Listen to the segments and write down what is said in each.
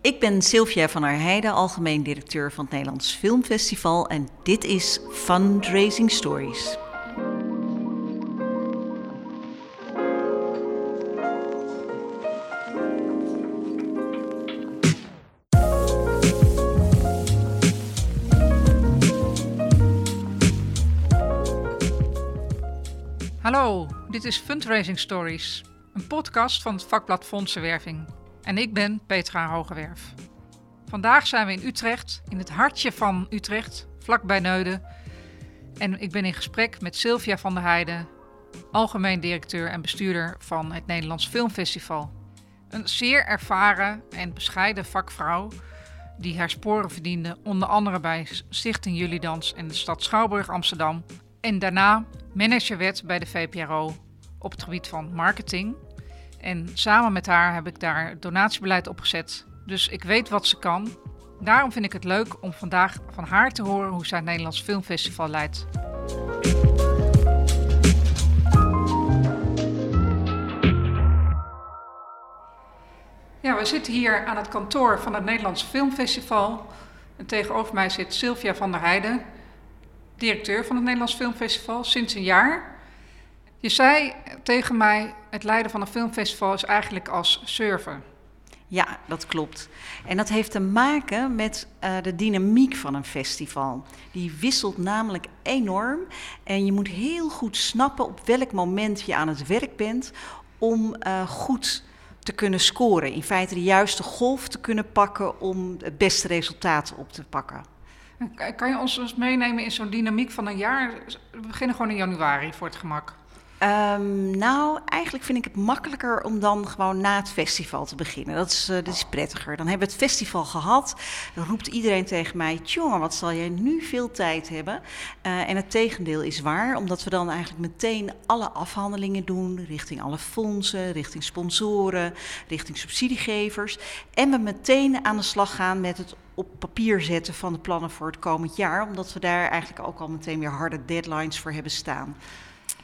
Ik ben Sylvia van der Heijden, algemeen directeur van het Nederlands Filmfestival en dit is Fundraising Stories. Hallo, dit is Fundraising Stories, een podcast van het vakblad Fondsenwerving. En ik ben Petra Hogewerf. Vandaag zijn we in Utrecht, in het hartje van Utrecht, vlakbij Neuden. En ik ben in gesprek met Sylvia van der Heijden, algemeen directeur en bestuurder van het Nederlands Filmfestival. Een zeer ervaren en bescheiden vakvrouw die haar sporen verdiende onder andere bij Stichting Julidans en de stad Schouwburg Amsterdam. En daarna manager werd bij de VPRO op het gebied van marketing. En samen met haar heb ik daar donatiebeleid opgezet. Dus ik weet wat ze kan. Daarom vind ik het leuk om vandaag van haar te horen hoe zij het Nederlands Filmfestival leidt. Ja, we zitten hier aan het kantoor van het Nederlands Filmfestival. En tegenover mij zit Sylvia van der Heijden, directeur van het Nederlands Filmfestival sinds een jaar. Je zei tegen mij, het leiden van een filmfestival is eigenlijk als surfen. Ja, dat klopt. En dat heeft te maken met uh, de dynamiek van een festival. Die wisselt namelijk enorm. En je moet heel goed snappen op welk moment je aan het werk bent om uh, goed te kunnen scoren. In feite de juiste golf te kunnen pakken om het beste resultaat op te pakken. Kan je ons eens meenemen in zo'n dynamiek van een jaar? We beginnen gewoon in januari voor het gemak. Um, nou, eigenlijk vind ik het makkelijker om dan gewoon na het festival te beginnen. Dat is, uh, dat is prettiger. Dan hebben we het festival gehad. Dan roept iedereen tegen mij: Tjonge, wat zal jij nu veel tijd hebben? Uh, en het tegendeel is waar, omdat we dan eigenlijk meteen alle afhandelingen doen. Richting alle fondsen, richting sponsoren, richting subsidiegevers. En we meteen aan de slag gaan met het op papier zetten van de plannen voor het komend jaar. Omdat we daar eigenlijk ook al meteen weer harde deadlines voor hebben staan.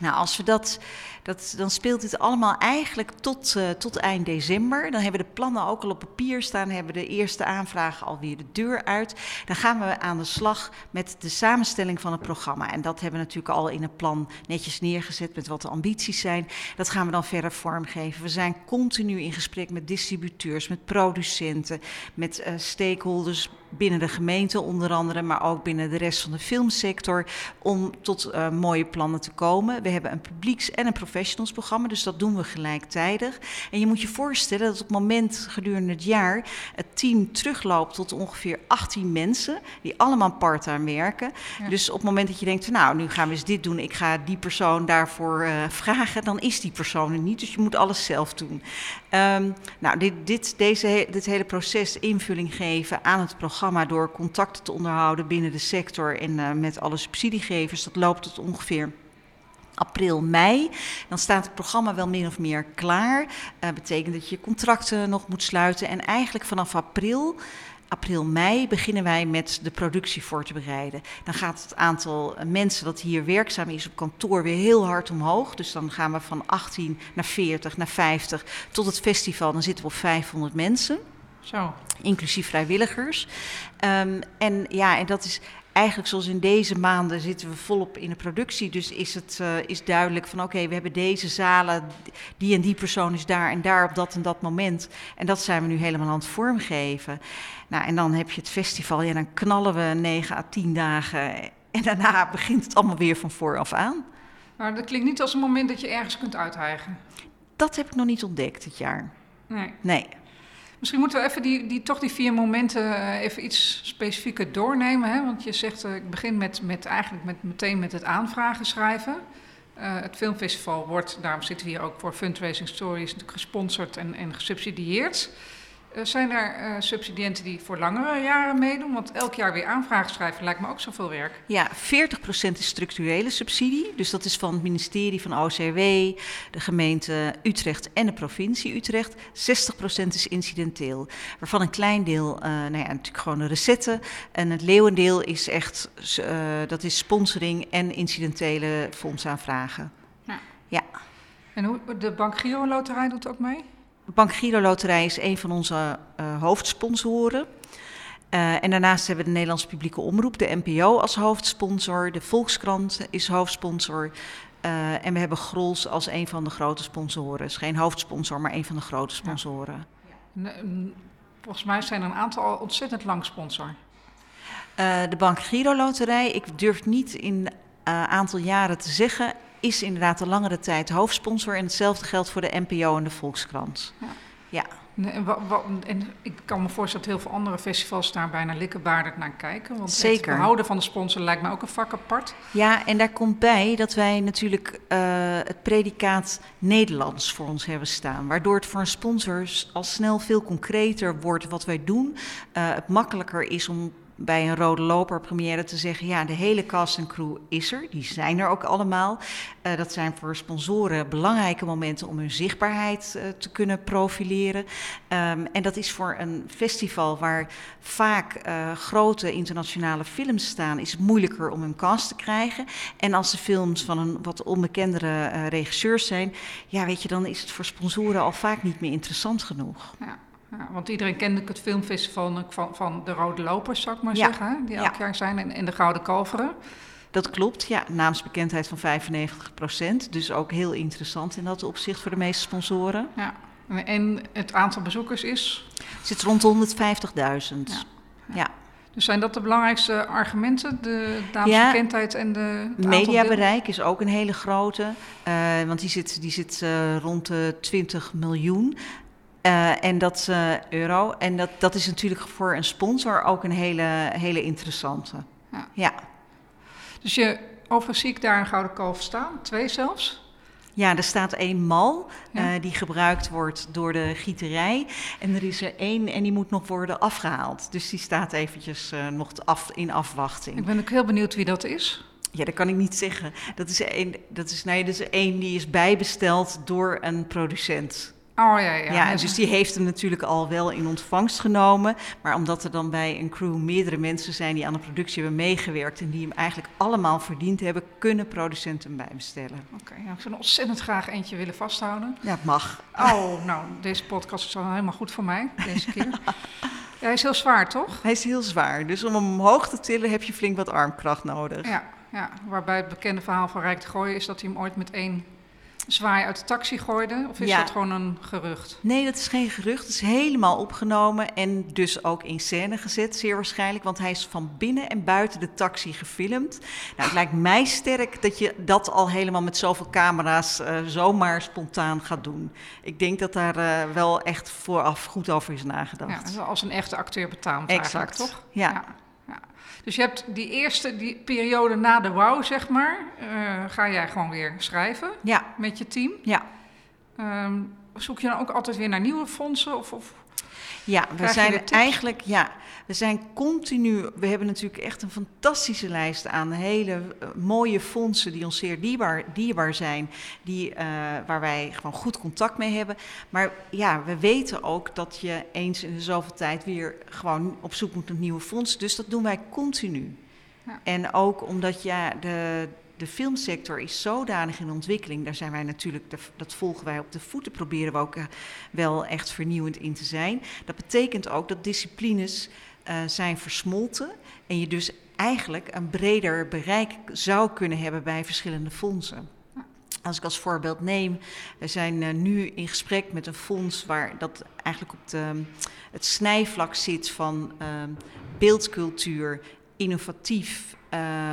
Nou, als we dat, dat, dan speelt dit allemaal eigenlijk tot, uh, tot eind december. Dan hebben we de plannen ook al op papier staan, hebben we de eerste aanvragen alweer de deur uit. Dan gaan we aan de slag met de samenstelling van het programma. En dat hebben we natuurlijk al in het plan netjes neergezet met wat de ambities zijn. Dat gaan we dan verder vormgeven. We zijn continu in gesprek met distributeurs, met producenten, met uh, stakeholders binnen de gemeente onder andere, maar ook binnen de rest van de filmsector, om tot uh, mooie plannen te komen. We hebben een publieks- en een professionals-programma, dus dat doen we gelijktijdig. En je moet je voorstellen dat op het moment gedurende het jaar het team terugloopt tot ongeveer 18 mensen, die allemaal part-time werken. Ja. Dus op het moment dat je denkt, nou, nu gaan we eens dit doen, ik ga die persoon daarvoor uh, vragen, dan is die persoon er niet. Dus je moet alles zelf doen. Um, nou, dit, dit, deze, dit hele proces invulling geven aan het programma door contacten te onderhouden binnen de sector en uh, met alle subsidiegevers, dat loopt tot ongeveer april, mei. Dan staat het programma wel min of meer klaar. Uh, betekent dat je contracten nog moet sluiten. En eigenlijk vanaf april april, mei beginnen wij met de productie voor te bereiden. Dan gaat het aantal mensen dat hier werkzaam is op kantoor weer heel hard omhoog. Dus dan gaan we van 18 naar 40, naar 50 tot het festival. Dan zitten we op 500 mensen. Zo. Inclusief vrijwilligers. Um, en ja, en dat is eigenlijk zoals in deze maanden zitten we volop in de productie. Dus is het uh, is duidelijk van oké, okay, we hebben deze zalen, die en die persoon is daar en daar op dat en dat moment. En dat zijn we nu helemaal aan het vormgeven. Nou, en dan heb je het festival, ja, dan knallen we 9 à 10 dagen. En daarna begint het allemaal weer van vooraf aan. Maar dat klinkt niet als een moment dat je ergens kunt uithijgen. Dat heb ik nog niet ontdekt dit jaar. Nee. Nee. Misschien moeten we even die, die, toch die vier momenten even iets specifieker doornemen. Hè? Want je zegt, uh, ik begin met, met eigenlijk met, meteen met het aanvragen schrijven. Uh, het filmfestival wordt, daarom zitten we hier ook voor Fundraising Stories, gesponsord en, en gesubsidieerd. Uh, zijn er uh, subsidiënten die voor langere jaren meedoen? Want elk jaar weer aanvragen schrijven lijkt me ook zoveel werk. Ja, 40% is structurele subsidie. Dus dat is van het ministerie van OCW, de gemeente Utrecht en de provincie Utrecht. 60% is incidenteel. Waarvan een klein deel, uh, nou ja, natuurlijk gewoon de recetten. En het leeuwendeel is echt, dat is sponsoring en incidentele fondsaanvragen. Ja. ja. En hoe, de Bank Giro Loterij doet ook mee? Bank Giro Loterij is een van onze uh, hoofdsponsoren. Uh, en daarnaast hebben we de Nederlandse publieke omroep, de NPO als hoofdsponsor. De Volkskrant is hoofdsponsor. Uh, en we hebben Grols als een van de grote sponsoren. Dus geen hoofdsponsor, maar een van de grote sponsoren. Ja. Volgens mij zijn er een aantal al ontzettend lang sponsor. Uh, de Bank Giro Loterij, ik durf niet in een aantal jaren te zeggen, is inderdaad de langere tijd hoofdsponsor. En hetzelfde geldt voor de NPO en de Volkskrant. Ja. ja. En, wat, wat, en, ik kan me voorstellen dat heel veel andere festivals daar bijna likkebaardend naar kijken. Want Zeker. het behouden van de sponsor lijkt me ook een vak apart. Ja, en daar komt bij dat wij natuurlijk uh, het predicaat Nederlands voor ons hebben staan. Waardoor het voor een sponsor al snel veel concreter wordt wat wij doen. Uh, het makkelijker is om bij een rode loper première te zeggen: ja, de hele cast en crew is er. Die zijn er ook allemaal. Uh, dat zijn voor sponsoren belangrijke momenten om hun zichtbaarheid uh, te kunnen profileren. Um, en dat is voor een festival waar vaak uh, grote internationale films staan, is het moeilijker om een cast te krijgen. En als de films van een wat onbekendere regisseurs zijn, ja, weet je, dan is het voor sponsoren al vaak niet meer interessant genoeg. Ja. Ja, want iedereen kende het filmfestival van, van de Rode Lopers, zou ik maar ja. zeggen, die elk ja. jaar zijn, en, en de Gouden Kalveren. Dat klopt, ja. Naamsbekendheid van 95 procent. Dus ook heel interessant in dat opzicht voor de meeste sponsoren. Ja. En het aantal bezoekers is? Het zit rond 150.000. Ja. ja. Dus zijn dat de belangrijkste argumenten? De naamsbekendheid ja, en de. Mediabereik is ook een hele grote. Uh, want die zit, die zit uh, rond de 20 miljoen. Uh, en dat uh, euro. En dat, dat is natuurlijk voor een sponsor ook een hele, hele interessante. Ja. ja. Dus je, overigens zie ik daar een gouden kalf staan, twee zelfs. Ja, er staat één mal ja. uh, die gebruikt wordt door de gieterij. En er is er één en die moet nog worden afgehaald. Dus die staat eventjes nog af, in afwachting. Ik ben ook heel benieuwd wie dat is. Ja, dat kan ik niet zeggen. Dat is één, dat is, nee, dat is één die is bijbesteld door een producent. Oh ja, ja. Ja, dus die heeft hem natuurlijk al wel in ontvangst genomen. Maar omdat er dan bij een crew meerdere mensen zijn die aan de productie hebben meegewerkt en die hem eigenlijk allemaal verdiend hebben, kunnen producenten hem bijbestellen. Oké, okay, ja, ik zou ontzettend graag eentje willen vasthouden. Ja, het mag. Oh, nou, deze podcast is dan helemaal goed voor mij deze keer. ja, hij is heel zwaar, toch? Hij is heel zwaar. Dus om hem omhoog te tillen heb je flink wat armkracht nodig. Ja, ja. waarbij het bekende verhaal van Rijk de Gooien is dat hij hem ooit met één zwaai uit de taxi gooide? Of is ja. dat gewoon een gerucht? Nee, dat is geen gerucht. Het is helemaal opgenomen en dus ook in scène gezet, zeer waarschijnlijk. Want hij is van binnen en buiten de taxi gefilmd. Nou, het lijkt mij sterk dat je dat al helemaal met zoveel camera's uh, zomaar spontaan gaat doen. Ik denk dat daar uh, wel echt vooraf goed over is nagedacht. Ja, als een echte acteur betaamt exact. toch? ja. ja. Dus je hebt die eerste die periode na de wow, zeg maar, uh, ga jij gewoon weer schrijven ja. met je team. Ja. Um, zoek je dan ook altijd weer naar nieuwe fondsen? Of, of ja, we zijn eigenlijk, ja, we zijn continu. We hebben natuurlijk echt een fantastische lijst aan hele uh, mooie fondsen die ons zeer dierbaar, dierbaar zijn, die, uh, waar wij gewoon goed contact mee hebben. Maar ja, we weten ook dat je eens in de zoveel tijd weer gewoon op zoek moet naar nieuwe fondsen. Dus dat doen wij continu. Ja. En ook omdat ja, de, de filmsector is zodanig in ontwikkeling. Daar zijn wij natuurlijk, dat volgen wij op de voeten, proberen we ook uh, wel echt vernieuwend in te zijn. Dat betekent ook dat disciplines uh, zijn versmolten en je dus eigenlijk een breder bereik zou kunnen hebben bij verschillende fondsen. Als ik als voorbeeld neem, we zijn uh, nu in gesprek met een fonds waar dat eigenlijk op de, het snijvlak zit van beeldcultuur, innovatief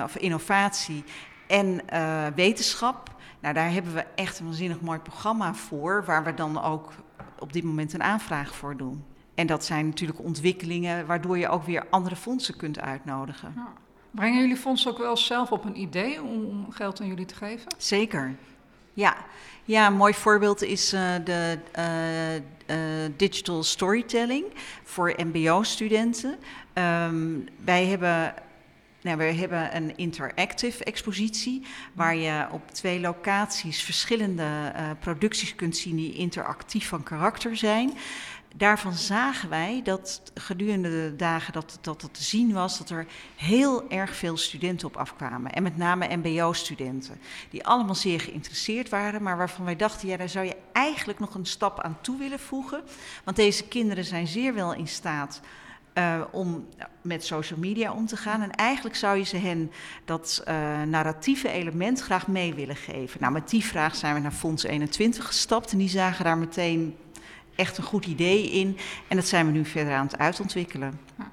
of innovatie en uh, wetenschap. Nou, daar hebben we echt een waanzinnig mooi programma voor, waar we dan ook op dit moment een aanvraag voor doen. En dat zijn natuurlijk ontwikkelingen waardoor je ook weer andere fondsen kunt uitnodigen. Ja. Brengen jullie fondsen ook wel zelf op een idee om geld aan jullie te geven? Zeker. Ja, ja een mooi voorbeeld is uh, de uh, uh, digital storytelling voor MBO-studenten. Um, wij hebben nou, we hebben een interactive expositie waar je op twee locaties verschillende uh, producties kunt zien die interactief van karakter zijn. daarvan zagen wij dat gedurende de dagen dat, dat te zien was, dat er heel erg veel studenten op afkwamen. En met name MBO-studenten, die allemaal zeer geïnteresseerd waren, maar waarvan wij dachten, ja, daar zou je eigenlijk nog een stap aan toe willen voegen. Want deze kinderen zijn zeer wel in staat uh, om met social media om te gaan. En eigenlijk zou je ze hen dat uh, narratieve element graag mee willen geven. Nou, met die vraag zijn we naar Fonds 21 gestapt en die zagen daar meteen echt een goed idee in. En dat zijn we nu verder aan het uitontwikkelen. Ja.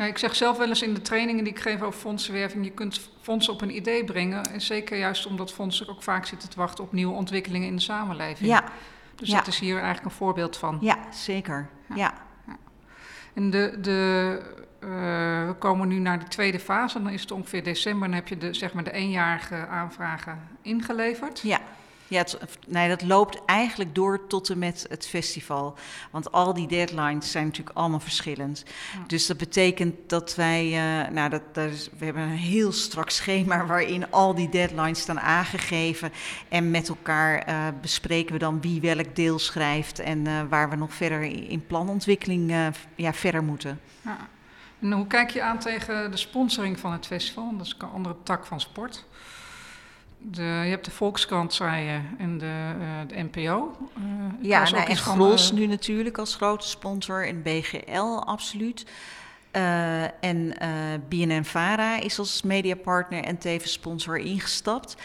Ja, ik zeg zelf wel eens in de trainingen die ik geef over fondsenwerving, je kunt fondsen op een idee brengen. En zeker juist omdat fondsen ook vaak zitten te wachten op nieuwe ontwikkelingen in de samenleving. Ja. Dus ja. dat is hier eigenlijk een voorbeeld van. Ja, zeker. ja. En de, de, uh, we komen nu naar de tweede fase. Dan is het ongeveer december. Dan heb je de, zeg maar de eenjarige aanvragen ingeleverd. Ja. Ja, het, nee, dat loopt eigenlijk door tot en met het festival. Want al die deadlines zijn natuurlijk allemaal verschillend. Ja. Dus dat betekent dat wij, uh, nou, dat, dat is, we hebben een heel strak schema waarin al die deadlines staan aangegeven. En met elkaar uh, bespreken we dan wie welk deel schrijft en uh, waar we nog verder in planontwikkeling ja, verder moeten. Ja. En hoe kijk je aan tegen de sponsoring van het festival? Dat is een andere tak van sport. De, je hebt de Volkskrant, zei je, en de, uh, de NPO. Uh, ja, nou, en Gros uh, nu natuurlijk als grote sponsor en BGL absoluut. Uh, en BNN-Vara is als mediapartner en tevens sponsor ingestapt.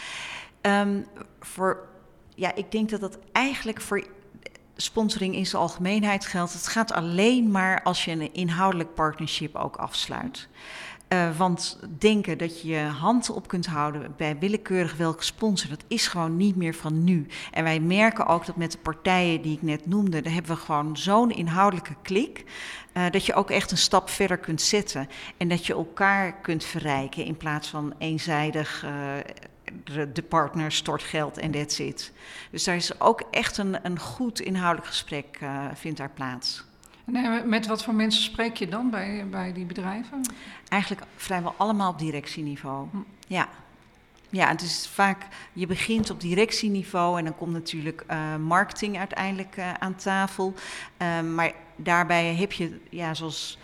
Um, voor, ja, ik denk dat dat eigenlijk voor sponsoring in zijn algemeenheid geldt. Het gaat alleen maar als je een inhoudelijk partnership ook afsluit. Uh, want denken dat je je hand op kunt houden bij willekeurig welke sponsor, dat is gewoon niet meer van nu. En wij merken ook dat met de partijen die ik net noemde, daar hebben we gewoon zo'n inhoudelijke klik. Uh, dat je ook echt een stap verder kunt zetten. En dat je elkaar kunt verrijken in plaats van eenzijdig. De, de, partner stort geld en that's it. Dus daar is ook echt een, een goed inhoudelijk gesprek vindt daar plaats. Met wat voor mensen spreek je dan bij, bij die bedrijven? Eigenlijk vrijwel allemaal op directieniveau. Hm. Ja. Ja, het is vaak, je begint op directieniveau en dan komt natuurlijk uh, marketing uiteindelijk uh, aan tafel. Uh, maar daarbij heb je, ja, zoals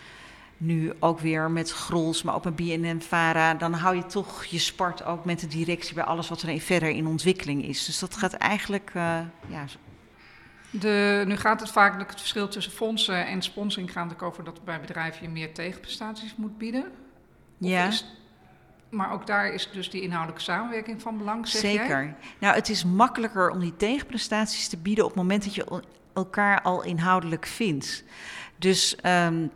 nu ook weer met Grols, maar ook met BNN Vara, dan hou je toch je spart ook met de directie bij alles wat er verder in ontwikkeling is. Dus dat gaat eigenlijk, ja, de, nu gaat het vaak het verschil tussen fondsen en sponsoring gaat het over dat bij bedrijven je meer tegenprestaties moet bieden. Ja. Is, maar ook daar is dus die inhoudelijke samenwerking van belang, zeg Zeker. Jij? Nou, het is makkelijker om die tegenprestaties te bieden op het moment dat je elkaar al inhoudelijk vindt. Dus um,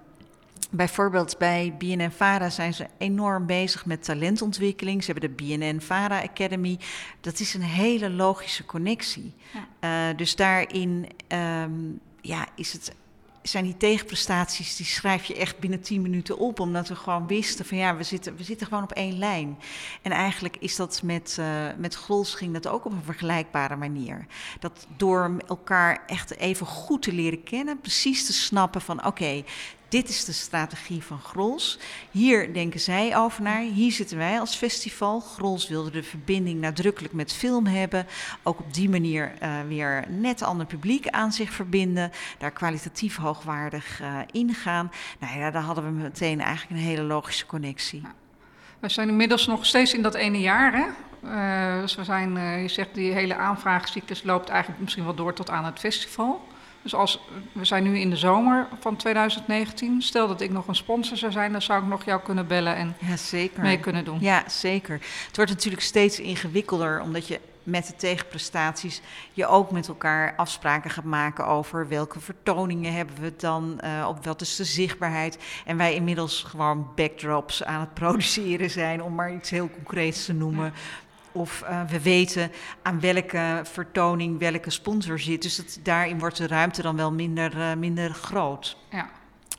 Bijvoorbeeld bij BNN-Vara zijn ze enorm bezig met talentontwikkeling. Ze hebben de BNN-Vara Academy. Dat is een hele logische connectie. Ja. Uh, dus daarin um, ja, is het, zijn die tegenprestaties, die schrijf je echt binnen 10 minuten op. Omdat we gewoon wisten van ja, we zitten, we zitten gewoon op één lijn. En eigenlijk is dat met, uh, met Grols ging dat ook op een vergelijkbare manier. Dat door elkaar echt even goed te leren kennen, precies te snappen van oké, okay, dit is de strategie van Grols. Hier denken zij over naar. Hier zitten wij als festival. Grols wilde de verbinding nadrukkelijk met film hebben. Ook op die manier uh, weer net ander publiek aan zich verbinden. Daar kwalitatief hoogwaardig uh, ingaan. Nou ja, daar hadden we meteen eigenlijk een hele logische connectie. We zijn inmiddels nog steeds in dat ene jaar, hè? Uh, dus we zijn, je zegt, die hele aanvraagcyclus loopt eigenlijk misschien wel door tot aan het festival. Dus als, we zijn nu in de zomer van 2019. Stel dat ik nog een sponsor zou zijn, dan zou ik nog jou kunnen bellen en ja, zeker. mee kunnen doen. Ja, zeker. Het wordt natuurlijk steeds ingewikkelder, omdat je met de tegenprestaties je ook met elkaar afspraken gaat maken over welke vertoningen hebben we dan, uh, op wat is de zichtbaarheid. En wij inmiddels gewoon backdrops aan het produceren zijn, om maar iets heel concreets te noemen. Of uh, we weten aan welke vertoning welke sponsor zit. Dus dat, daarin wordt de ruimte dan wel minder, uh, minder groot. Ja.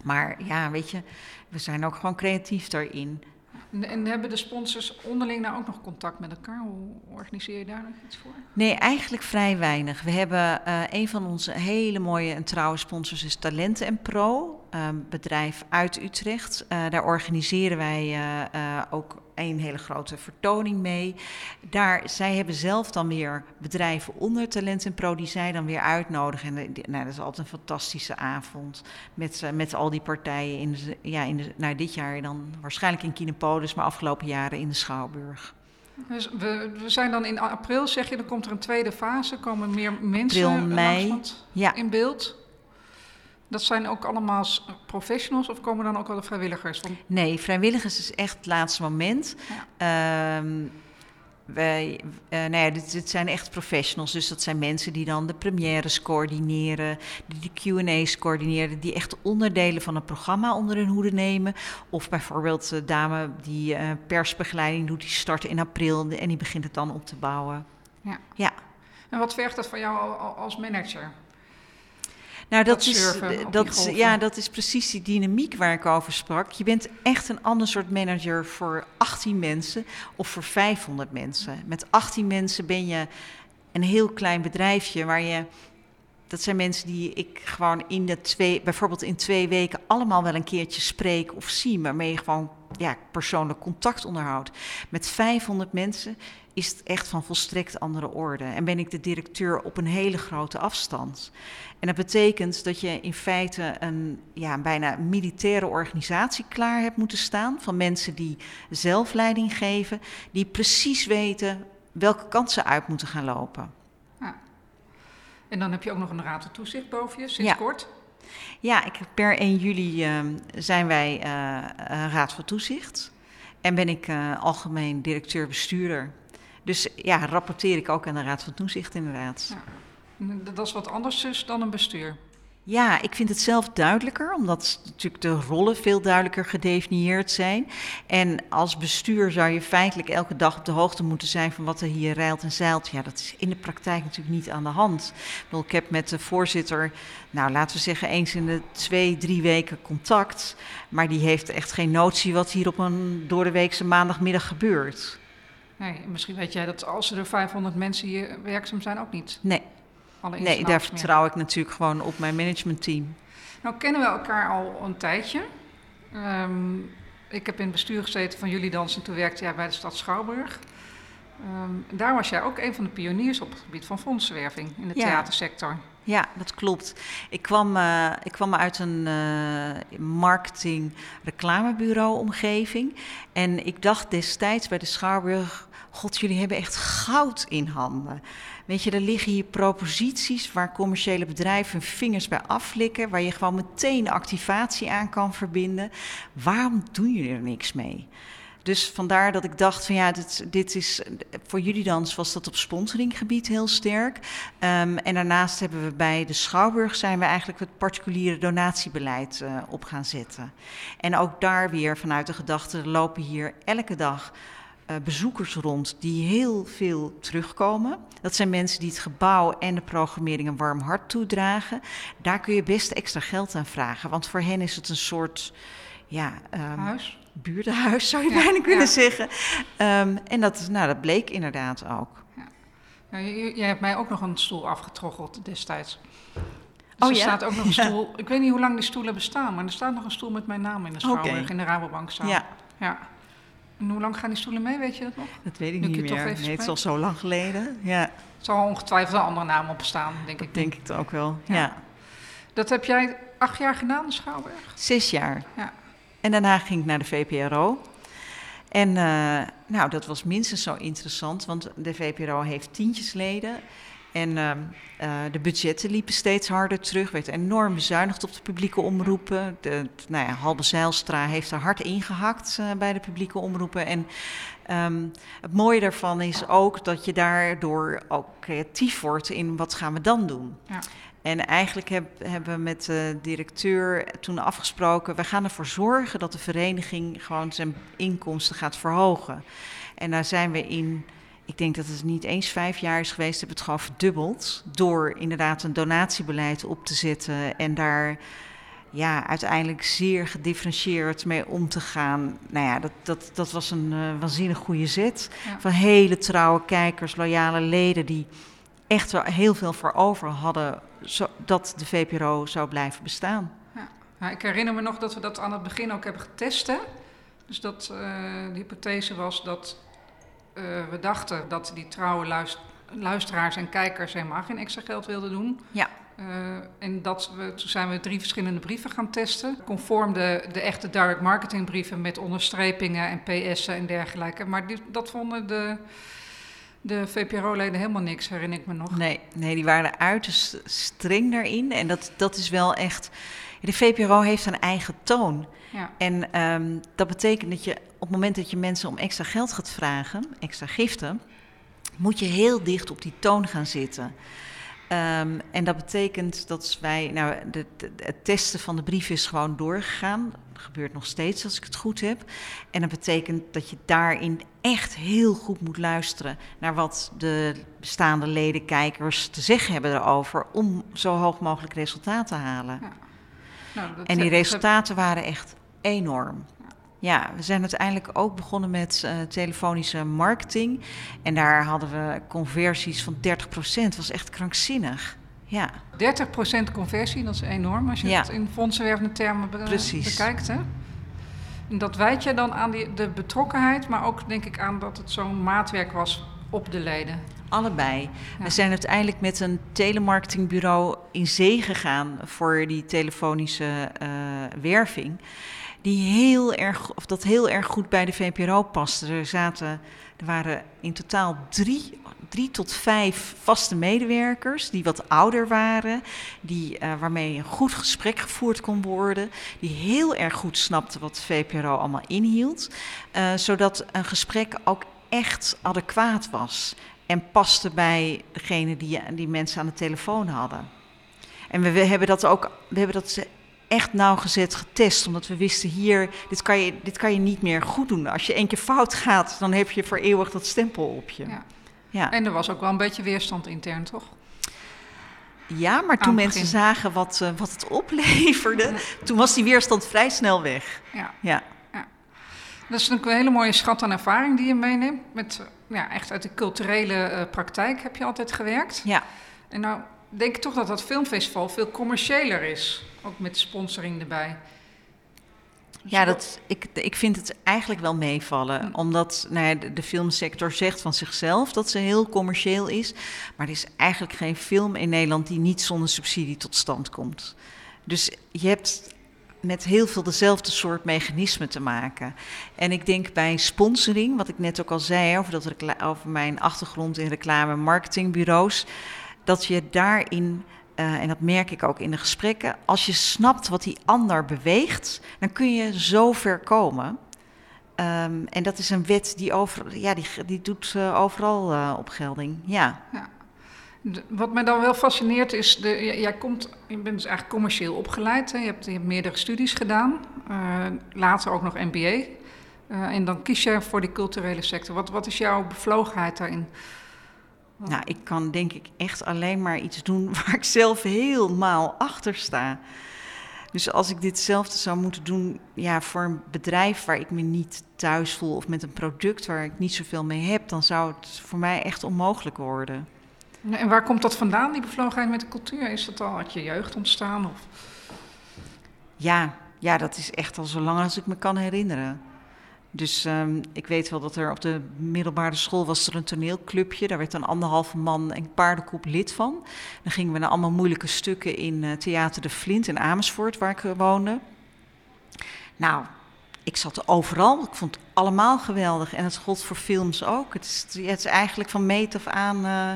Maar ja, weet je, we zijn ook gewoon creatief daarin. En, en, hebben de sponsors onderling nou ook nog contact met elkaar? Hoe organiseer je daar nog iets voor? Nee, eigenlijk vrij weinig. We hebben uh, een van onze hele mooie en trouwe sponsors is Talenten en Pro. bedrijf uit Utrecht. daar organiseren wij ook een hele grote vertoning mee. Daar, zij hebben zelf dan weer bedrijven onder Talent en Pro die zij dan weer uitnodigen. En nou, dat is altijd een fantastische avond met, met al die partijen. In de, ja, in de, nou, dit jaar dan waarschijnlijk in Kinepolis, maar afgelopen jaren in de Schouwburg. Dus we, we, zijn dan in april, zeg je, dan komt er een tweede fase, komen meer mensen april, mei, ja. in beeld. Dat zijn ook allemaal professionals of komen dan ook wel de vrijwilligers? Nee, vrijwilligers is echt het laatste moment. Ja. Ehm, wij, uh, nou ja, dit, dit, zijn echt professionals. Dus dat zijn mensen die dan de premières coördineren, die de QA's coördineren, die echt onderdelen van een programma onder hun hoede nemen. Of bijvoorbeeld de dame die uh, persbegeleiding doet, die start in april en die begint het dan op te bouwen. Ja. ja. En wat vergt dat van jou als manager? Nou, dat, is, dat, ja, dat is precies die dynamiek waar ik over sprak. Je bent echt een ander soort manager voor 18 mensen of voor 500 mensen. Met 18 mensen ben je een heel klein bedrijfje waar je. Dat zijn mensen die ik gewoon in de twee, bijvoorbeeld in twee weken allemaal wel een keertje spreek of zie, waarmee je gewoon ja, persoonlijk contact onderhoudt. Met 500 mensen is het echt van volstrekt andere orde. En ben ik de directeur op een hele grote afstand. En dat betekent dat je in feite een ja, bijna militaire organisatie klaar hebt moeten staan. Van mensen die zelf leiding geven, die precies weten welke kansen uit moeten gaan lopen. Ja. En dan heb je ook nog een raad van toezicht boven je, sinds kort. Ja, ik, per 1 juli uh, zijn wij uh, raad van toezicht. En ben ik uh, algemeen directeur-bestuurder. Dus ja, rapporteer ik ook aan de raad van toezicht inderdaad. Ja. Dat is wat anders dus dan een bestuur. Ja, ik vind het zelf duidelijker, omdat natuurlijk de rollen veel duidelijker gedefinieerd zijn. En als bestuur zou je feitelijk elke dag op de hoogte moeten zijn van wat er hier rijlt en zeilt. Ja, dat is in de praktijk natuurlijk niet aan de hand. Ik heb met de voorzitter, nou laten we zeggen, eens in de twee, drie weken contact. Maar die heeft echt geen notie wat hier op een door de weekse maandagmiddag gebeurt. Nee, misschien weet jij dat als er 500 mensen hier werkzaam zijn ook niet. Nee, nee, daar vertrouw ik natuurlijk gewoon op mijn managementteam. Nou kennen we elkaar al een tijdje. Um, ik heb in het bestuur gezeten van jullie dansen. Toen werkte jij bij de stad Schouwburg. Um, daar was jij ook een van de pioniers op het gebied van fondsenwerving in de theatersector. Ja, dat klopt. Ik kwam, uh, ik kwam uit een uh, marketing-reclamebureau-omgeving. En ik dacht destijds bij de Schouwburg: God, jullie hebben echt goud in handen. Weet je, er liggen hier proposities waar commerciële bedrijven hun vingers bij afflikken, waar je gewoon meteen activatie aan kan verbinden. Waarom doen jullie er niks mee? Dus vandaar dat ik dacht van ja, dit, dit is voor jullie dans was dat op sponsoringgebied heel sterk. Um, en daarnaast hebben we bij de Schouwburg zijn we eigenlijk het particuliere donatiebeleid uh, op gaan zetten. En ook daar weer vanuit de gedachte lopen hier elke dag uh, bezoekers rond die heel veel terugkomen. Dat zijn mensen die het gebouw en de programmering een warm hart toedragen. Daar kun je best extra geld aan vragen, want voor hen is het een soort ja, um, Huis? buurtenhuis, zou je ja, bijna kunnen zeggen. Um, en dat, nou, dat bleek inderdaad ook. Ja. Nou, jij hebt mij ook nog een stoel afgetroggeld destijds. Dus oh, er ja? staat ook nog een stoel. Ik weet niet hoe lang die stoelen bestaan, maar er staat nog een stoel met mijn naam in de Schouwburg okay. in de Rabobank staan. Ja. ja. En hoe lang gaan die stoelen mee, weet je dat nog? Dat weet ik niet meer. Nee, het is al zo lang geleden. Ja. Het zal ongetwijfeld een andere naam op staan, denk ik. denk ik het ook wel, ja. Dat heb jij acht jaar gedaan, de Schouwburg? Zes jaar. Ja. En daarna ging ik naar de VPRO. En uh, nou, dat was minstens zo interessant, want de VPRO heeft tientjesleden. En uh, uh, de budgetten liepen steeds harder terug. werd enorm bezuinigd op de publieke omroepen. De, nou ja, Halbe Zijlstra heeft er hard ingehakt uh, bij de publieke omroepen. En um, het mooie daarvan is ook dat je daardoor ook creatief wordt in wat gaan we dan doen. Ja. En eigenlijk heb, hebben we met de directeur toen afgesproken... we gaan ervoor zorgen dat de vereniging gewoon zijn inkomsten gaat verhogen. En daar zijn we in ik denk dat het niet eens vijf jaar is geweest, heb het gewoon verdubbeld. Door inderdaad een donatiebeleid op te zetten en daar ja, uiteindelijk zeer gedifferentieerd mee om te gaan. Nou ja, dat, dat, dat was een uh, waanzinnig goede zet. Van hele trouwe kijkers, loyale leden die echt er heel veel voor over hadden, zodat de VPRO zou blijven bestaan. Ja. Ik herinner me nog dat we dat aan het begin ook hebben getest. Hè? Dus dat uh, de hypothese was dat uh, we dachten dat die trouwe luist luisteraars en kijkers helemaal geen extra geld wilden doen. Ja. Uh, en dat we, toen zijn we drie verschillende brieven gaan testen. Conform de, de echte direct marketing brieven met onderstrepingen en PS'en en dergelijke. Maar die, dat vonden de, de VPRO-leden helemaal niks, herinner ik me nog. Nee, nee die waren uiterst streng daarin. En dat, dat is wel echt. De VPRO heeft een eigen toon. Ja. En um, dat betekent dat je op het moment dat je mensen om extra geld gaat vragen, extra giften, moet je heel dicht op die toon gaan zitten. Um, en dat betekent dat wij, nou, de, de, het testen van de brief is gewoon doorgegaan. Dat gebeurt nog steeds als ik het goed heb. En dat betekent dat je daarin echt heel goed moet luisteren naar wat de bestaande leden, kijkers te zeggen hebben erover. om zo hoog mogelijk resultaat te halen. Ja. Nou, en die resultaten waren echt enorm. Ja, we zijn uiteindelijk ook begonnen met eh, telefonische marketing. En daar hadden we conversies van 30% Dat was echt krankzinnig. Ja, 30% conversie, dat is enorm als je Ja. het in fondsenwervende termen be- Precies. bekijkt. Hè? En dat wijt je dan aan die, de betrokkenheid, maar ook denk ik aan dat het zo'n maatwerk was op de leden. Allebei. Ja. We zijn uiteindelijk met een telemarketingbureau in zee gegaan voor die telefonische eh, werving. Die heel erg, of dat heel erg goed bij de VPRO paste. Er, zaten, er waren in totaal drie, drie tot vijf vaste medewerkers die wat ouder waren, die, eh, waarmee een goed gesprek gevoerd kon worden, die heel erg goed snapten wat de VPRO allemaal inhield, eh, zodat een gesprek ook echt adequaat was en paste bij degene die, die mensen aan de telefoon hadden. En we, we hebben dat ook, we hebben dat echt nauwgezet getest, omdat we wisten hier, dit kan, je, dit kan je niet meer goed doen. Als je één keer fout gaat, dan heb je voor eeuwig dat stempel op je. Ja. Ja, En er was ook wel een beetje weerstand intern, toch? ja maar toen mensen zagen wat, eh, wat het opleverde, toen was die weerstand vrij snel weg. Ja. Ja, Dat is natuurlijk een hele mooie schat aan ervaring die je meeneemt. Met, eh, ja, echt uit de culturele eh, praktijk heb je altijd gewerkt. ja. En nou denk ik toch dat dat filmfestival veel commerciëler is. Ook met sponsoring erbij. Dus Ja, dat, ik, ik vind het eigenlijk wel meevallen. Hm. Omdat nou ja, de, de filmsector zegt van zichzelf dat ze heel commercieel is. Maar er is eigenlijk geen film in Nederland die niet zonder subsidie tot stand komt. Dus je hebt met heel veel dezelfde soort mechanismen te maken. En ik denk bij sponsoring, wat ik net ook al zei over, dat over mijn achtergrond in reclame- en marketingbureaus, dat je daarin, eh, en dat merk ik ook in de gesprekken, als je snapt wat die ander beweegt, dan kun je zo ver komen. Ehm, en dat is een wet die, over, ja, die, die doet eh, overal eh, opgelding. Ja. De- wat mij dan wel fascineert is, de, jij komt, je bent dus eigenlijk commercieel opgeleid. Hè? Je, hebt, je hebt meerdere studies gedaan, eh, later ook nog MBA. Eh, en dan kies je voor die culturele sector. Wat, wat is jouw bevlogenheid daarin? Nou, ik kan denk ik echt alleen maar iets doen waar ik zelf helemaal achter sta. Dus als ik ditzelfde zou moeten doen ja, voor een bedrijf waar ik me niet thuis voel of met een product waar ik niet zoveel mee heb, dan zou het voor mij echt onmogelijk worden. En waar komt dat vandaan, die bevlogenheid met de cultuur? Is dat al uit je jeugd ontstaan? Of? Ja, ja, dat is echt al zo lang als ik me kan herinneren. Dus ehm, ik weet wel dat er op de middelbare school was er een toneelclubje. Daar werd een anderhalve man en paardenkoep lid van. Dan gingen we naar allemaal moeilijke stukken in eh, Theater de Flint in Amersfoort, waar ik eh, woonde. Nou, ik zat er overal. Ik vond het allemaal geweldig. En het gold voor films ook. Het is, het is eigenlijk van meet af aan... eh,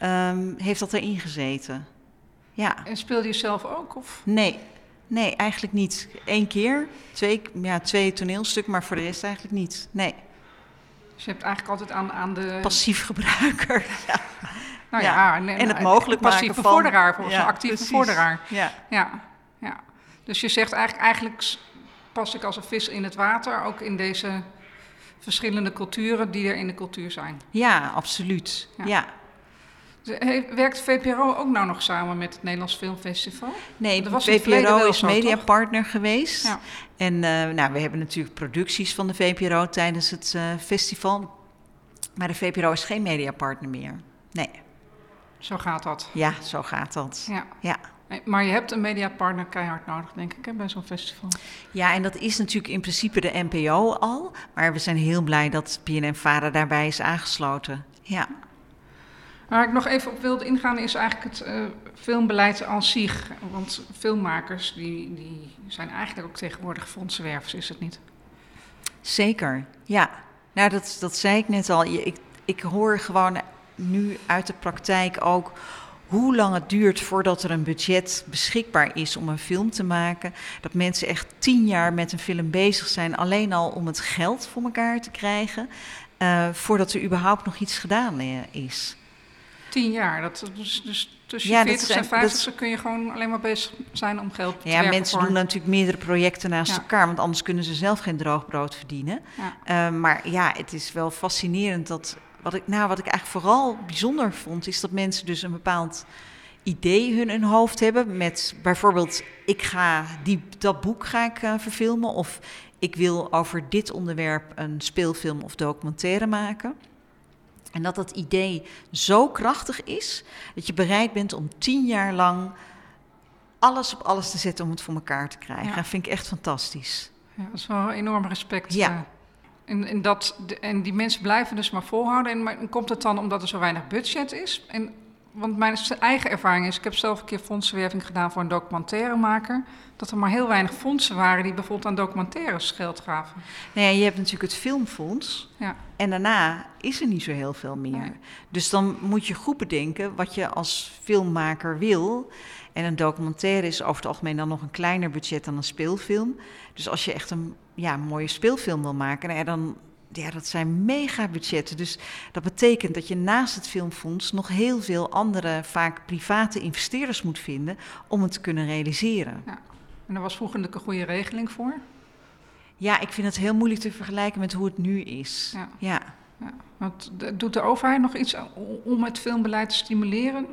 ehm, heeft dat erin gezeten. Ja. En speelde je zelf ook? Of? Nee, nee, eigenlijk niet. Eén keer, twee, ja, twee toneelstukken, maar voor de rest eigenlijk niet. Nee, Dus je hebt eigenlijk altijd aan, aan de... passief gebruiker. Ja. nou ja. En het mogelijk maken passieve van- vorderaar, volgens Ja, een actieve precies. vorderaar. Ja. Ja, ja. Dus je zegt eigenlijk, eigenlijk pas ik als een vis in het water, ook in deze verschillende culturen die er in de cultuur zijn. ja, absoluut. Ja. Werkt VPRO ook nou nog samen met het Nederlands Filmfestival? Nee, Dat was VPRO is mediapartner geweest. Ja. En eh, nou, we hebben natuurlijk producties van de VPRO tijdens het eh, festival. Maar de VPRO is geen mediapartner meer. Nee, Zo gaat dat. ja, zo gaat dat. Ja. Ja. Maar je hebt een mediapartner keihard nodig, denk ik, hè, bij zo'n festival. Ja, en dat is natuurlijk in principe de NPO al. Maar we zijn heel blij dat PNN-Vara daarbij is aangesloten. Ja. Waar ik nog even op wilde ingaan is eigenlijk het uh, filmbeleid aan zich. Want filmmakers die, die zijn eigenlijk ook tegenwoordig fondsenwervers, is het niet? Zeker, ja. Nou, dat, dat zei ik net al. Ik, ik hoor gewoon nu uit de praktijk ook hoe lang het duurt voordat er een budget beschikbaar is om een film te maken. Dat mensen echt tien jaar met een film bezig zijn, alleen al om het geld voor elkaar te krijgen, uh, voordat er überhaupt nog iets gedaan uh, is. Tien jaar, dat, dus, dus tussen ja, 40 en 50 kun je gewoon alleen maar bezig zijn om geld te Ja, mensen doen natuurlijk meerdere projecten naast elkaar, want anders kunnen ze zelf geen droogbrood verdienen. Ja. Uh, maar ja, het is wel fascinerend dat wat ik, nou, wat ik eigenlijk vooral bijzonder vond, is dat mensen dus een bepaald idee hun in hoofd hebben. Met bijvoorbeeld, ik ga die, dat boek ga ik uh, verfilmen. Of ik wil over dit onderwerp een speelfilm of documentaire maken. En dat dat idee zo krachtig is dat je bereid bent om tien jaar lang alles op alles te zetten om het voor elkaar te krijgen. Ja. Dat vind ik echt fantastisch. Ja, dat is wel een enorm respect. Ja. Uh, en, en, dat, en die mensen blijven dus maar volhouden. En, maar, komt het dan omdat er zo weinig budget is? En, want mijn eigen ervaring is, ik heb zelf een keer fondsenwerving gedaan voor een documentairemaker. Dat er maar heel weinig fondsen waren die bijvoorbeeld aan documentaires geld gaven. Ja, je hebt natuurlijk het filmfonds. Ja. En daarna is er niet zo heel veel meer. Dus dan moet je goed bedenken wat je als filmmaker wil. En een documentaire is over het algemeen dan nog een kleiner budget dan een speelfilm. Dus als je echt een ja, mooie speelfilm wil maken, nou dan, ja, dat zijn mega budgetten. Dus dat betekent dat je naast het filmfonds nog heel veel andere, vaak private investeerders moet vinden om het te kunnen realiseren. Ja. En er was vroeger een goede regeling voor? Ja, ik vind het heel moeilijk te vergelijken met hoe het nu is. Ja. ja. ja. Want doet de overheid nog iets om het filmbeleid te stimuleren?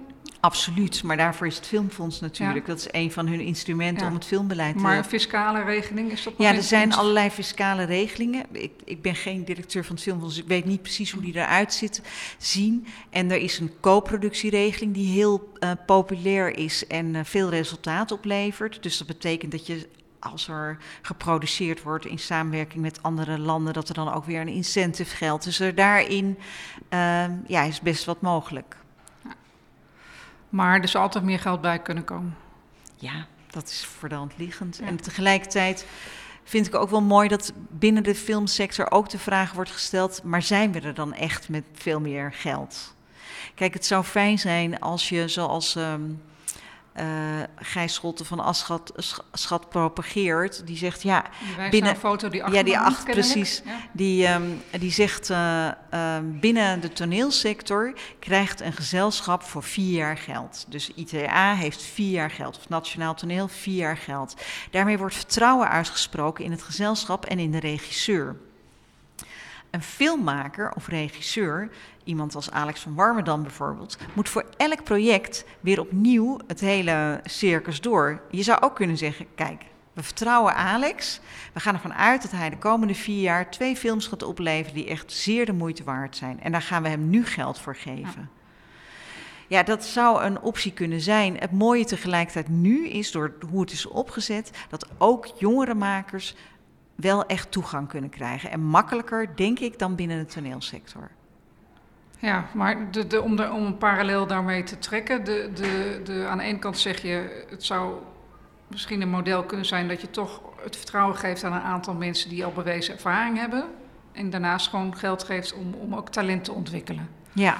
Absoluut, maar daarvoor is het Filmfonds natuurlijk. Dat is een van hun instrumenten om het filmbeleid te... Maar een fiscale regeling, is dat Ja, er zijn allerlei fiscale regelingen. Ik, ik ben geen directeur van het Filmfonds, dus ik weet niet precies hoe die eruit zit, zien. En er is een co-productieregeling die heel uh, populair is en uh, veel resultaat oplevert. Dus dat betekent dat je als er geproduceerd wordt in samenwerking met andere landen, dat er dan ook weer een incentive geldt. Dus er daarin uh, ja, is best wat mogelijk. Maar er zal altijd meer geld bij kunnen komen. Ja, dat is voor de hand liggend. En tegelijkertijd vind ik ook wel mooi dat binnen de filmsector ook de vraag wordt gesteld: maar zijn we er dan echt met veel meer geld? Kijk, het zou fijn zijn als je zoals. Um, uh, Gijs Schotten van Aschat Schat propageert. Die zegt ja. Die binnen een foto die achter Ja, die acht, precies. Die, um, die zegt uh, uh, binnen de toneelsector krijgt een gezelschap voor vier jaar geld. Dus ITA heeft vier jaar geld. Of Nationaal Toneel vier jaar geld. Daarmee wordt vertrouwen uitgesproken in het gezelschap en in de regisseur. Een filmmaker of regisseur, iemand als Alex van Warmerdam bijvoorbeeld, moet voor elk project weer opnieuw het hele circus door. Je zou ook kunnen zeggen: kijk, we vertrouwen Alex. We gaan ervan uit dat hij de komende vier jaar twee films gaat opleveren die echt zeer de moeite waard zijn. En daar gaan we hem nu geld voor geven. Ja. dat zou een optie kunnen zijn. Het mooie tegelijkertijd nu is, door hoe het is opgezet, dat ook jongere makers wel echt toegang kunnen krijgen. En makkelijker, denk ik, dan binnen de toneelsector. Ja, maar de, de, om, de, om een parallel daarmee te trekken, de, de, de, aan de ene kant zeg je, het zou misschien een model kunnen zijn dat je toch het vertrouwen geeft aan een aantal mensen die al bewezen ervaring hebben. En daarnaast gewoon geld geeft om, om ook talent te ontwikkelen. Ja,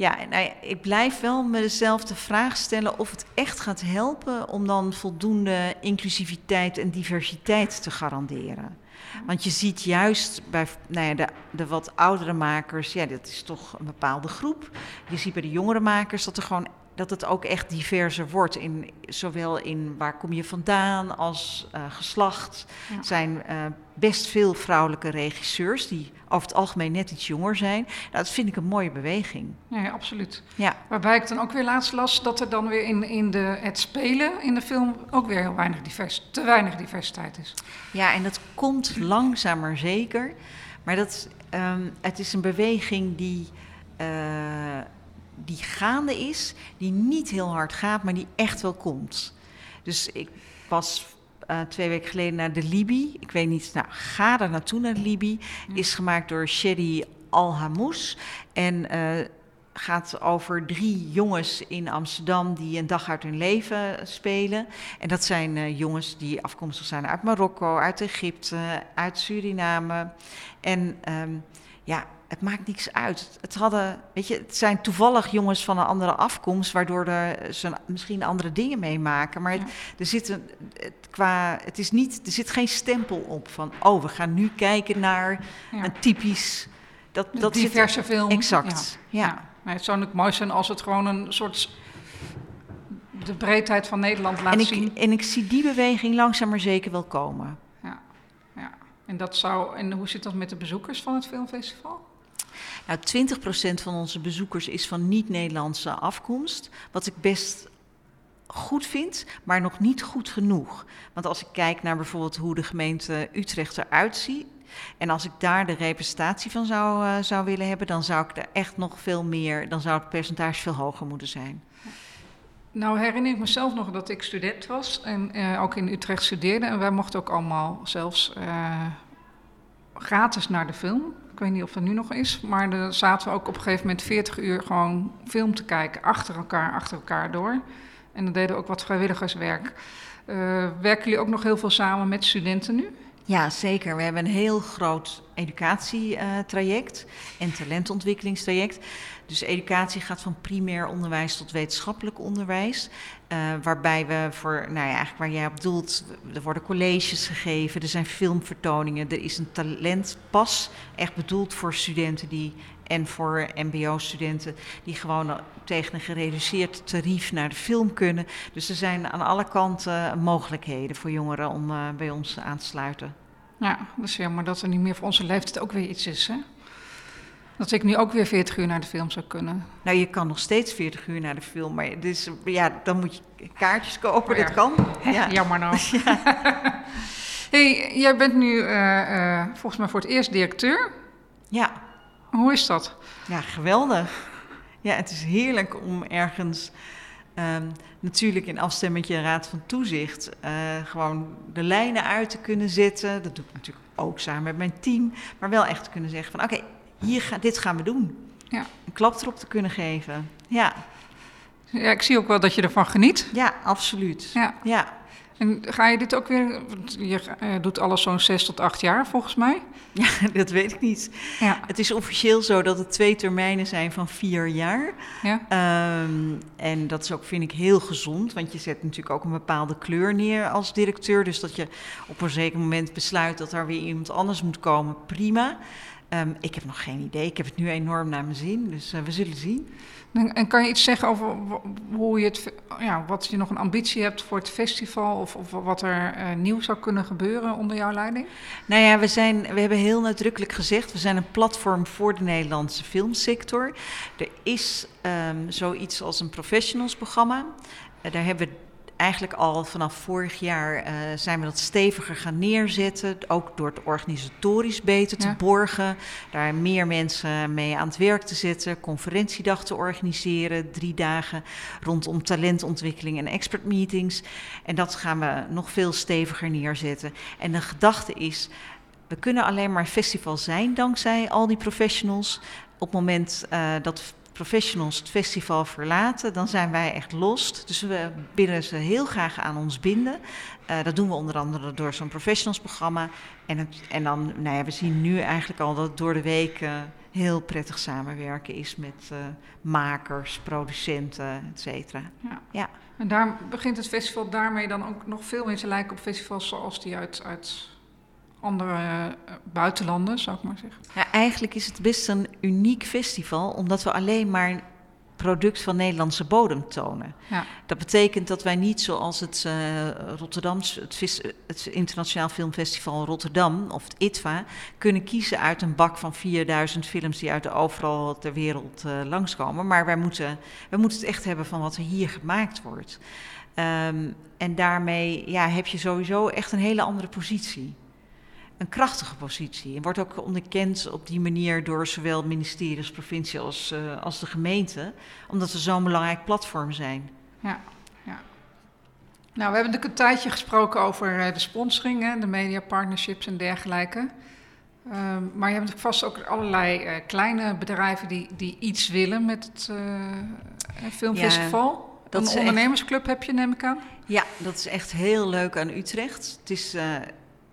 ja, nou ik blijf wel mezelf de vraag stellen of het echt gaat helpen om dan voldoende inclusiviteit en diversiteit te garanderen. Want je ziet juist bij nou ja, de, de wat oudere makers, ja, dat is toch een bepaalde groep. Je ziet bij de jongere makers dat er gewoon dat het ook echt diverser wordt. In, zowel in waar kom je vandaan als uh, geslacht. Zijn uh, best veel vrouwelijke regisseurs die over het algemeen net iets jonger zijn. Nou, dat vind ik een mooie beweging. Ja, absoluut. Ja. Waarbij ik dan ook weer laatst las dat er dan weer in, in de, het spelen in de film ook weer heel weinig divers, te weinig diversiteit is. Ja, en dat komt langzamer zeker. Maar dat, um, het is een beweging die. Uh, die gaande is, die niet heel hard gaat, maar die echt wel komt. Dus ik was uh, twee weken geleden naar de Libi. Ik weet niet, nou, ga daar naartoe naar de Libi. Is gemaakt door Shady Al-Hamous. En uh, gaat over drie jongens in Amsterdam die een dag uit hun leven spelen. En dat zijn uh, jongens die afkomstig zijn uit Marokko, uit Egypte, uit Suriname. En um, ja, het maakt niks uit. Het, hadden, weet je, het zijn toevallig jongens van een andere afkomst, waardoor er, ze misschien andere dingen meemaken. Maar het, er zit een, het, qua, het is niet, er zit geen stempel op van, oh, we gaan nu kijken naar ja. een typisch. Dat, dat diverse zit, film. Exact. Ja. ja. het zou natuurlijk mooi zijn als het gewoon een soort de breedheid van Nederland laat en ik, zien. En ik zie die beweging langzaam maar zeker wel komen. Ja, ja. En, dat zou, en hoe zit dat met de bezoekers van het filmfestival? Nou, 20% van onze bezoekers is van niet-Nederlandse afkomst. Wat ik best goed vind, maar nog niet goed genoeg. Want als ik kijk naar bijvoorbeeld hoe de gemeente Utrecht eruit ziet. En als ik daar de representatie van zou, uh, zou willen hebben, dan zou ik er echt nog veel meer, dan zou het percentage veel hoger moeten zijn. Nou herinner ik mezelf nog dat ik student was en uh, ook in Utrecht studeerde. En wij mochten ook allemaal zelfs uh, gratis naar de film. Weet niet of dat nu nog is, maar dan zaten we ook op een gegeven moment 40 uur gewoon film te kijken, achter elkaar, achter elkaar door. En dan deden we ook wat vrijwilligerswerk. Uh, werken jullie ook nog heel veel samen met studenten nu? Ja, zeker. We hebben een heel groot educatietraject en talentontwikkelingstraject. Dus educatie gaat van primair onderwijs tot wetenschappelijk onderwijs. Uh, waarbij we voor, nou ja, eigenlijk waar jij op doelt, er worden colleges gegeven, er zijn filmvertoningen, er is een talentpas, echt bedoeld voor studenten die en voor MBO-studenten die gewoon tegen een gereduceerd tarief naar de film kunnen. Dus er zijn aan alle kanten mogelijkheden voor jongeren om uh, bij ons aan te sluiten. Ja, dat is jammer dat er niet meer voor onze leeftijd ook weer iets is, hè? Dat ik nu ook weer 40 uur naar de film zou kunnen. Nou, je kan nog steeds 40 uur naar de film, maar dus, ja, dan moet je kaartjes kopen, dat kan. Ja. Jammer nou. Ja. hey, jij bent nu uh, uh, volgens mij voor het eerst directeur. Ja. Hoe is dat? Ja, geweldig. Ja, het is heerlijk om ergens... Um, natuurlijk in afstemming met je raad van toezicht uh, gewoon de lijnen uit te kunnen zetten. Dat doe ik natuurlijk ook samen met mijn team. Maar wel echt te kunnen zeggen van oké, hier ga, dit gaan we doen. Ja. Een klap erop te kunnen geven. Ja. Ja, ik zie ook wel dat je ervan geniet. Ja, absoluut. Ja. ja. En ga je dit ook weer... Je uh, doet alles zo'n zes tot acht jaar, volgens mij. Ja, dat weet ik niet. Ja. Het is officieel zo dat het twee termijnen zijn van vier jaar. Ja. Um, en dat is ook, vind ik, heel gezond. Want je zet natuurlijk ook een bepaalde kleur neer als directeur. Dus dat je op een zeker moment besluit dat er weer iemand anders moet komen, prima. Um, ik heb nog geen idee. Ik heb het nu enorm naar mijn zin, dus uh, we zullen zien. En kan je iets zeggen over hoe je het, ja, wat je nog een ambitie hebt voor het festival of, of wat er uh, nieuw zou kunnen gebeuren onder jouw leiding? Nou ja, we, zijn, we hebben heel nadrukkelijk gezegd, we zijn een platform voor de Nederlandse filmsector. Er is um, zoiets als een professionals-programma. Uh, daar hebben we eigenlijk al vanaf vorig jaar uh, zijn we dat steviger gaan neerzetten. Ook door het organisatorisch beter te borgen. Daar meer mensen mee aan het werk te zetten. Conferentiedag te organiseren. Drie dagen rondom talentontwikkeling en expert meetings. En dat gaan we nog veel steviger neerzetten. En de gedachte is. We kunnen alleen maar festival zijn dankzij al die professionals. Op het moment uh, dat professionals het festival verlaten, dan zijn wij echt lost. Dus we willen ze heel graag aan ons binden. Uh, dat doen we onder andere door zo'n professionals-programma. En, het, en dan, nou ja, we zien nu eigenlijk al dat het door de week uh, heel prettig samenwerken is met uh, makers, producenten, et cetera. Ja. ja. En daar begint het festival daarmee dan ook nog veel meer te lijken op festivals zoals die uit, uit andere uh, buitenlanden, zou ik maar zeggen. Ja, eigenlijk is het best een uniek festival, omdat we alleen maar product van Nederlandse bodem tonen. Ja. Dat betekent dat wij niet zoals het uh, Rotterdams, het, het, Internationaal Filmfestival Rotterdam of het ITVA kunnen kiezen uit een bak van 4000 films die uit overal ter wereld uh, langskomen. Maar wij moeten, wij moeten het echt hebben van wat er hier gemaakt wordt. Um, en daarmee ja, heb je sowieso echt een hele andere positie. Een krachtige positie. En wordt ook onderkend op die manier door zowel ministeries, provincie als, uh, als de gemeente, omdat we zo'n belangrijk platform zijn. Ja, ja. Nou, we hebben natuurlijk een tijdje gesproken over uh, de sponsoring, de media partnerships en dergelijke. Ehm, maar je hebt vast ook allerlei uh, kleine bedrijven die, die iets willen met het filmfestival. Ja, dat een ondernemersclub heb je, neem ik aan? Ja, dat is echt heel leuk aan Utrecht. Het is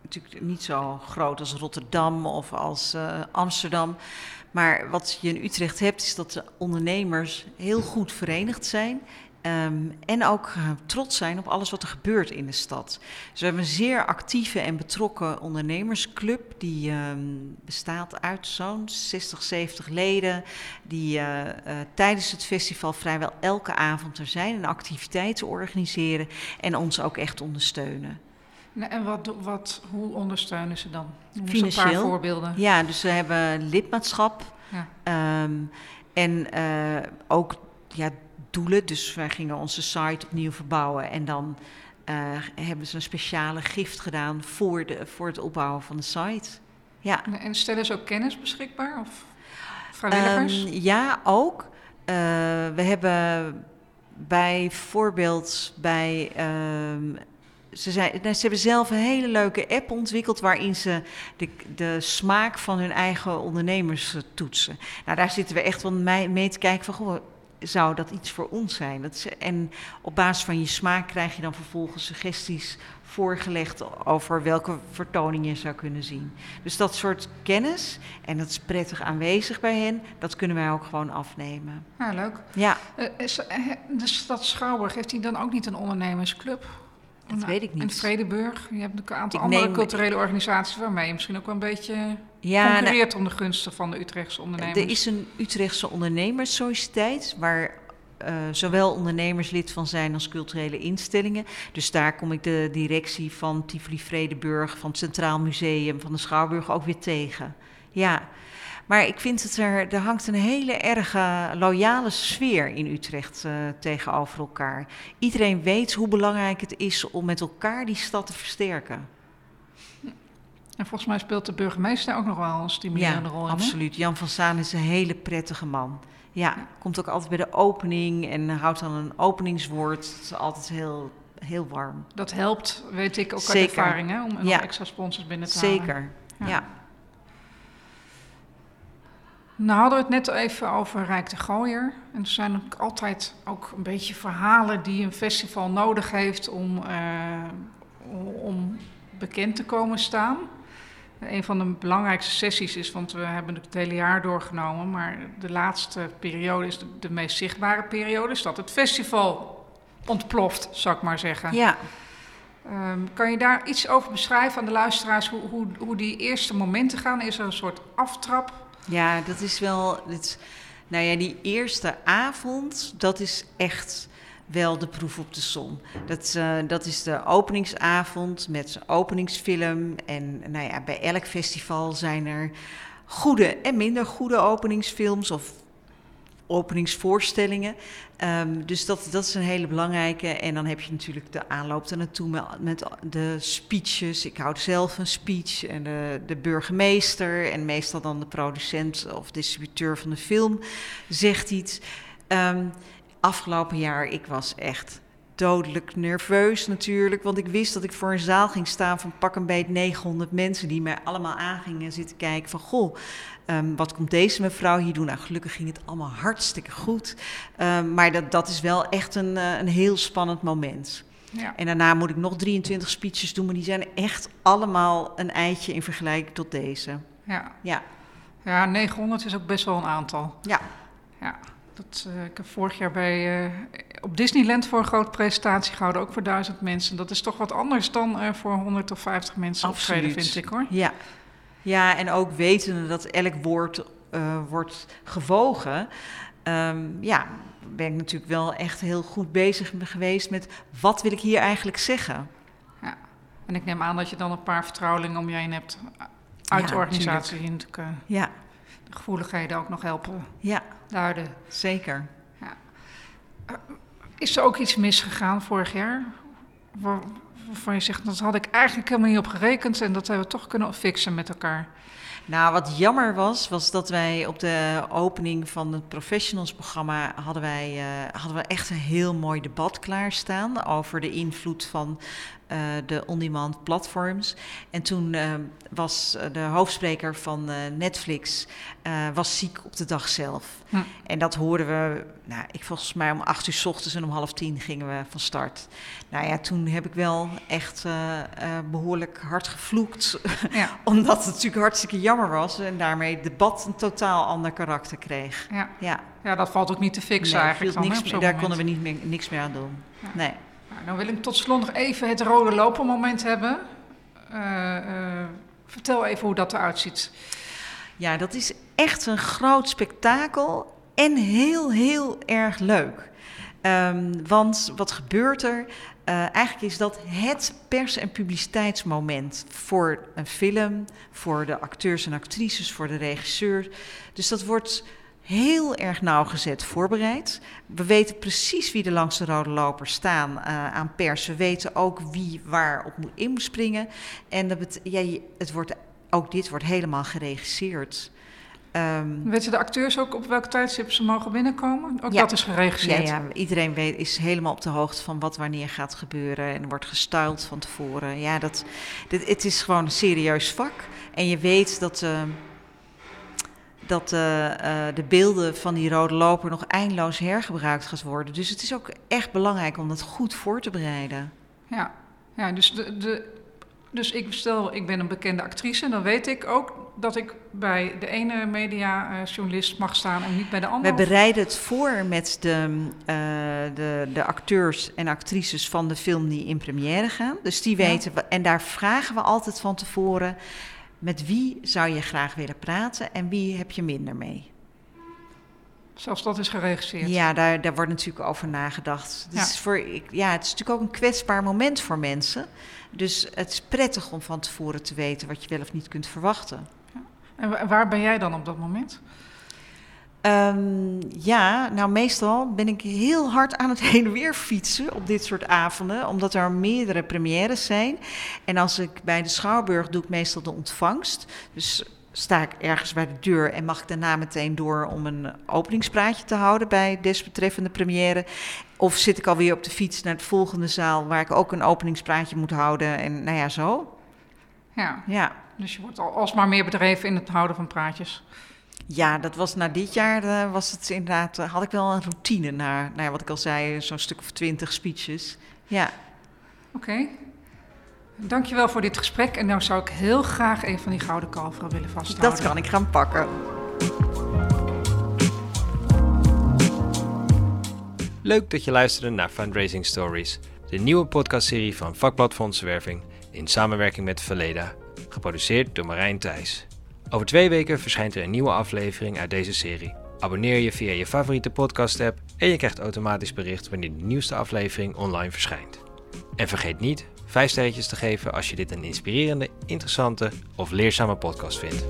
natuurlijk niet zo groot als Rotterdam of als uh, Amsterdam. Maar wat je in Utrecht hebt, is dat de ondernemers heel goed verenigd zijn. Um, en ook uh, trots zijn op alles wat er gebeurt in de stad. Dus we hebben een zeer actieve en betrokken ondernemersclub. Die um, bestaat uit zo'n 60, 70 leden. Die uh, tijdens het festival vrijwel elke avond er zijn en activiteiten organiseren. En ons ook echt ondersteunen. En wat, wat, hoe ondersteunen ze dan? Noem Financieel. een paar voorbeelden. Ja, dus we hebben lidmaatschap. Ja. Um, en uh, ook ja, doelen. Dus wij gingen onze site opnieuw verbouwen. En dan uh, hebben ze een speciale gift gedaan voor, de, voor het opbouwen van de site. Ja. En stellen ze ook kennis beschikbaar? Of vrijwilligers? Um, ja, ook. Uh, we hebben bijvoorbeeld bij um, ze, nou, ze hebben zelf een hele leuke app ontwikkeld waarin ze de, de smaak van hun eigen ondernemers eh, toetsen. Nou, daar zitten we echt wel mee, te kijken van, goh, zou dat iets voor ons zijn? Dat is, en op basis van je smaak krijg je dan vervolgens suggesties voorgelegd over welke vertoning je zou kunnen zien. Dus dat soort kennis, en dat is prettig aanwezig bij hen, dat kunnen wij ook gewoon afnemen. Ja, leuk. Ja. Uh, is, de stad Schouwburg, heeft hij dan ook niet een ondernemersclub? Dat weet ik niet. En Vredeburg, je hebt een aantal andere culturele organisaties waarmee je misschien ook wel een beetje ja, concurreert nou, om de gunsten van de Utrechtse ondernemers. Er is een Utrechtse ondernemerssociëteit waar uh, zowel ondernemers lid van zijn als culturele instellingen. Dus daar kom ik de directie van Tivoli Vredeburg, van het Centraal Museum, van de Schouwburg ook weer tegen. Ja, maar ik vind het er, er hangt een hele erge loyale sfeer in Utrecht uh, tegenover elkaar. Iedereen weet hoe belangrijk het is om met elkaar die stad te versterken. En volgens mij speelt de burgemeester ook nog wel een stimulerende ja, rol in. Absoluut. Jan van Zaan is een hele prettige man. Ja, ja, komt ook altijd bij de opening en houdt dan een openingswoord. Het is altijd heel, heel warm. Dat helpt, weet ik ook Zeker. uit ervaring, hè, om ja. extra sponsors binnen te halen. Zeker, ja. Nou hadden we het net even over Rijk de Gooier. En er zijn ook altijd ook een beetje verhalen die een festival nodig heeft om, uh, om bekend te komen staan. Een van de belangrijkste sessies is, want we hebben het hele jaar doorgenomen, maar de laatste periode is de, de meest zichtbare periode, is dat het festival ontploft, zou ik maar zeggen. Ja. Um, kan je daar iets over beschrijven aan de luisteraars, hoe, hoe, hoe die eerste momenten gaan? Is er een soort aftrap? Ja, dat is wel. Dit, nou ja, die eerste avond, dat is echt wel de proef op de som. Dat, uh, dat is de openingsavond met openingsfilm. En nou ja, bij elk festival zijn er goede en minder goede openingsfilms of openingsvoorstellingen. Um, dus dat, dat is een hele belangrijke. En dan heb je natuurlijk de aanloop ernaartoe met, met de speeches. Ik houd zelf een speech en de, de burgemeester en meestal dan de producent of distributeur van de film zegt iets. Um, afgelopen jaar, ik was echt dodelijk nerveus natuurlijk. Want ik wist dat ik voor een zaal ging staan van pak een beet 900 mensen die mij allemaal aangingen zitten kijken van goh. Um, wat komt deze mevrouw hier doen? Nou, gelukkig ging het allemaal hartstikke goed. Um, maar dat, dat is wel echt een, uh, een heel spannend moment. Ja. En daarna moet ik nog 23 speeches doen, maar die zijn echt allemaal een eitje in vergelijking tot deze. Ja. Ja, ja 900 is ook best wel een aantal. Ja. Ja. Dat, uh, ik heb vorig jaar bij, uh, op Disneyland voor een grote presentatie gehouden, ook voor duizend mensen. Dat is toch wat anders dan uh, voor 100 of 50 mensen Absoluut. optreden, vind ik hoor. Ja. Ja, en ook wetende dat elk woord wordt gewogen. Um, ja, ben ik natuurlijk wel echt heel goed bezig geweest met wat wil ik hier eigenlijk zeggen. Ja, en ik neem aan dat je dan een paar vertrouwelingen om je heen hebt uit ja, de organisatie. Natuurlijk. Ja, de gevoeligheden ook nog helpen ja. duiden. Zeker. Ja. Uh, is er ook iets misgegaan vorig jaar? Waarvan je zegt, dat had ik eigenlijk helemaal niet op gerekend en dat hebben we toch kunnen fixen met elkaar? Nou, wat jammer was, was dat wij op de opening van het professionals-programma hadden wij uh, hadden we echt een heel mooi debat klaarstaan over de invloed van uh, de on-demand platforms. En toen uh, was de hoofdspreker van Netflix was ziek op de dag zelf. Hm. En dat hoorden we, nou, ik volgens mij om acht uur s ochtends en om half tien gingen we van start. Nou ja, toen heb ik wel echt behoorlijk hard gevloekt, ja. omdat het natuurlijk hartstikke jammer was en daarmee het debat een totaal ander karakter kreeg. Ja, ja. ja dat valt ook niet te fixen eigenlijk. Dan, niks daar konden we niet meer, niks meer aan doen. Nee. Nou, wil ik tot slot nog even het rode lopen moment hebben. Uh, uh, vertel even hoe dat eruit ziet. Ja, dat is echt een groot spektakel en heel, heel erg leuk. Um, want wat gebeurt er? Uh, eigenlijk is dat het pers- en publiciteitsmoment voor een film, voor de acteurs en actrices, voor de regisseur. Dus dat wordt heel erg nauwgezet voorbereid. We weten precies wie er langs de rode loper staan uh, aan pers. We weten ook wie waar op moet, in moet springen. En dat ja, het wordt, ook dit wordt helemaal geregisseerd. Um, Weten de acteurs ook op welk tijdstip ze mogen binnenkomen? Ook dat is geregisseerd? Ja, ja, iedereen weet, is helemaal op de hoogte van wat wanneer gaat gebeuren en wordt gestyled van tevoren. Ja, dat, dit, het is gewoon een serieus vak. En je weet dat, uh, dat uh, uh, de beelden van die rode loper nog eindeloos hergebruikt gaat worden. Dus het is ook echt belangrijk om dat goed voor te bereiden. Ja, ja dus de, de dus ik stel, ik ben een bekende actrice, dan weet ik ook dat ik bij de ene mediajournalist mag staan en niet bij de andere. We bereiden het voor met de, uh, de, de acteurs en actrices van de film die in première gaan. Dus die weten we, en daar vragen we altijd van tevoren: met wie zou je graag willen praten en wie heb je minder mee? Zelfs dat is geregisseerd. Ja, daar, daar wordt natuurlijk over nagedacht. ja. Voor, ja, het is natuurlijk ook een kwetsbaar moment voor mensen. Dus het is prettig om van tevoren te weten wat je wel of niet kunt verwachten. Ja. En waar ben jij dan op dat moment? Um, ja, nou meestal ben ik heel hard aan het heen en weer fietsen op dit soort avonden, omdat er meerdere premières zijn. En als ik bij de Schouwburg doe ik meestal de ontvangst. Dus sta ik ergens bij de deur en mag ik daarna meteen door om een openingspraatje te houden bij desbetreffende première. Of zit ik alweer op de fiets naar de volgende zaal waar ik ook een openingspraatje moet houden en nou ja, zo. Ja, ja. dus je wordt alsmaar meer bedreven in het houden van praatjes. Ja, dat was na dit jaar uh, was het inderdaad, uh, had ik wel een routine naar, nou ja, wat ik al zei, zo'n stuk of twintig speeches. Ja. Oké. Dankjewel voor dit gesprek. En nou zou ik heel graag een van die gouden kalveren willen vasthouden. Dat kan ik gaan pakken. Leuk dat je luisterde naar Fundraising Stories, de nieuwe podcastserie van Vakblad Fondsenwerving in samenwerking met Verleda, geproduceerd door Marijn Thijs. Over twee weken verschijnt er een nieuwe aflevering uit deze serie. Abonneer je via je favoriete podcast-app en je krijgt automatisch bericht wanneer de nieuwste aflevering online verschijnt. En vergeet niet 5 sterretjes te geven als je dit een inspirerende, interessante of leerzame podcast vindt.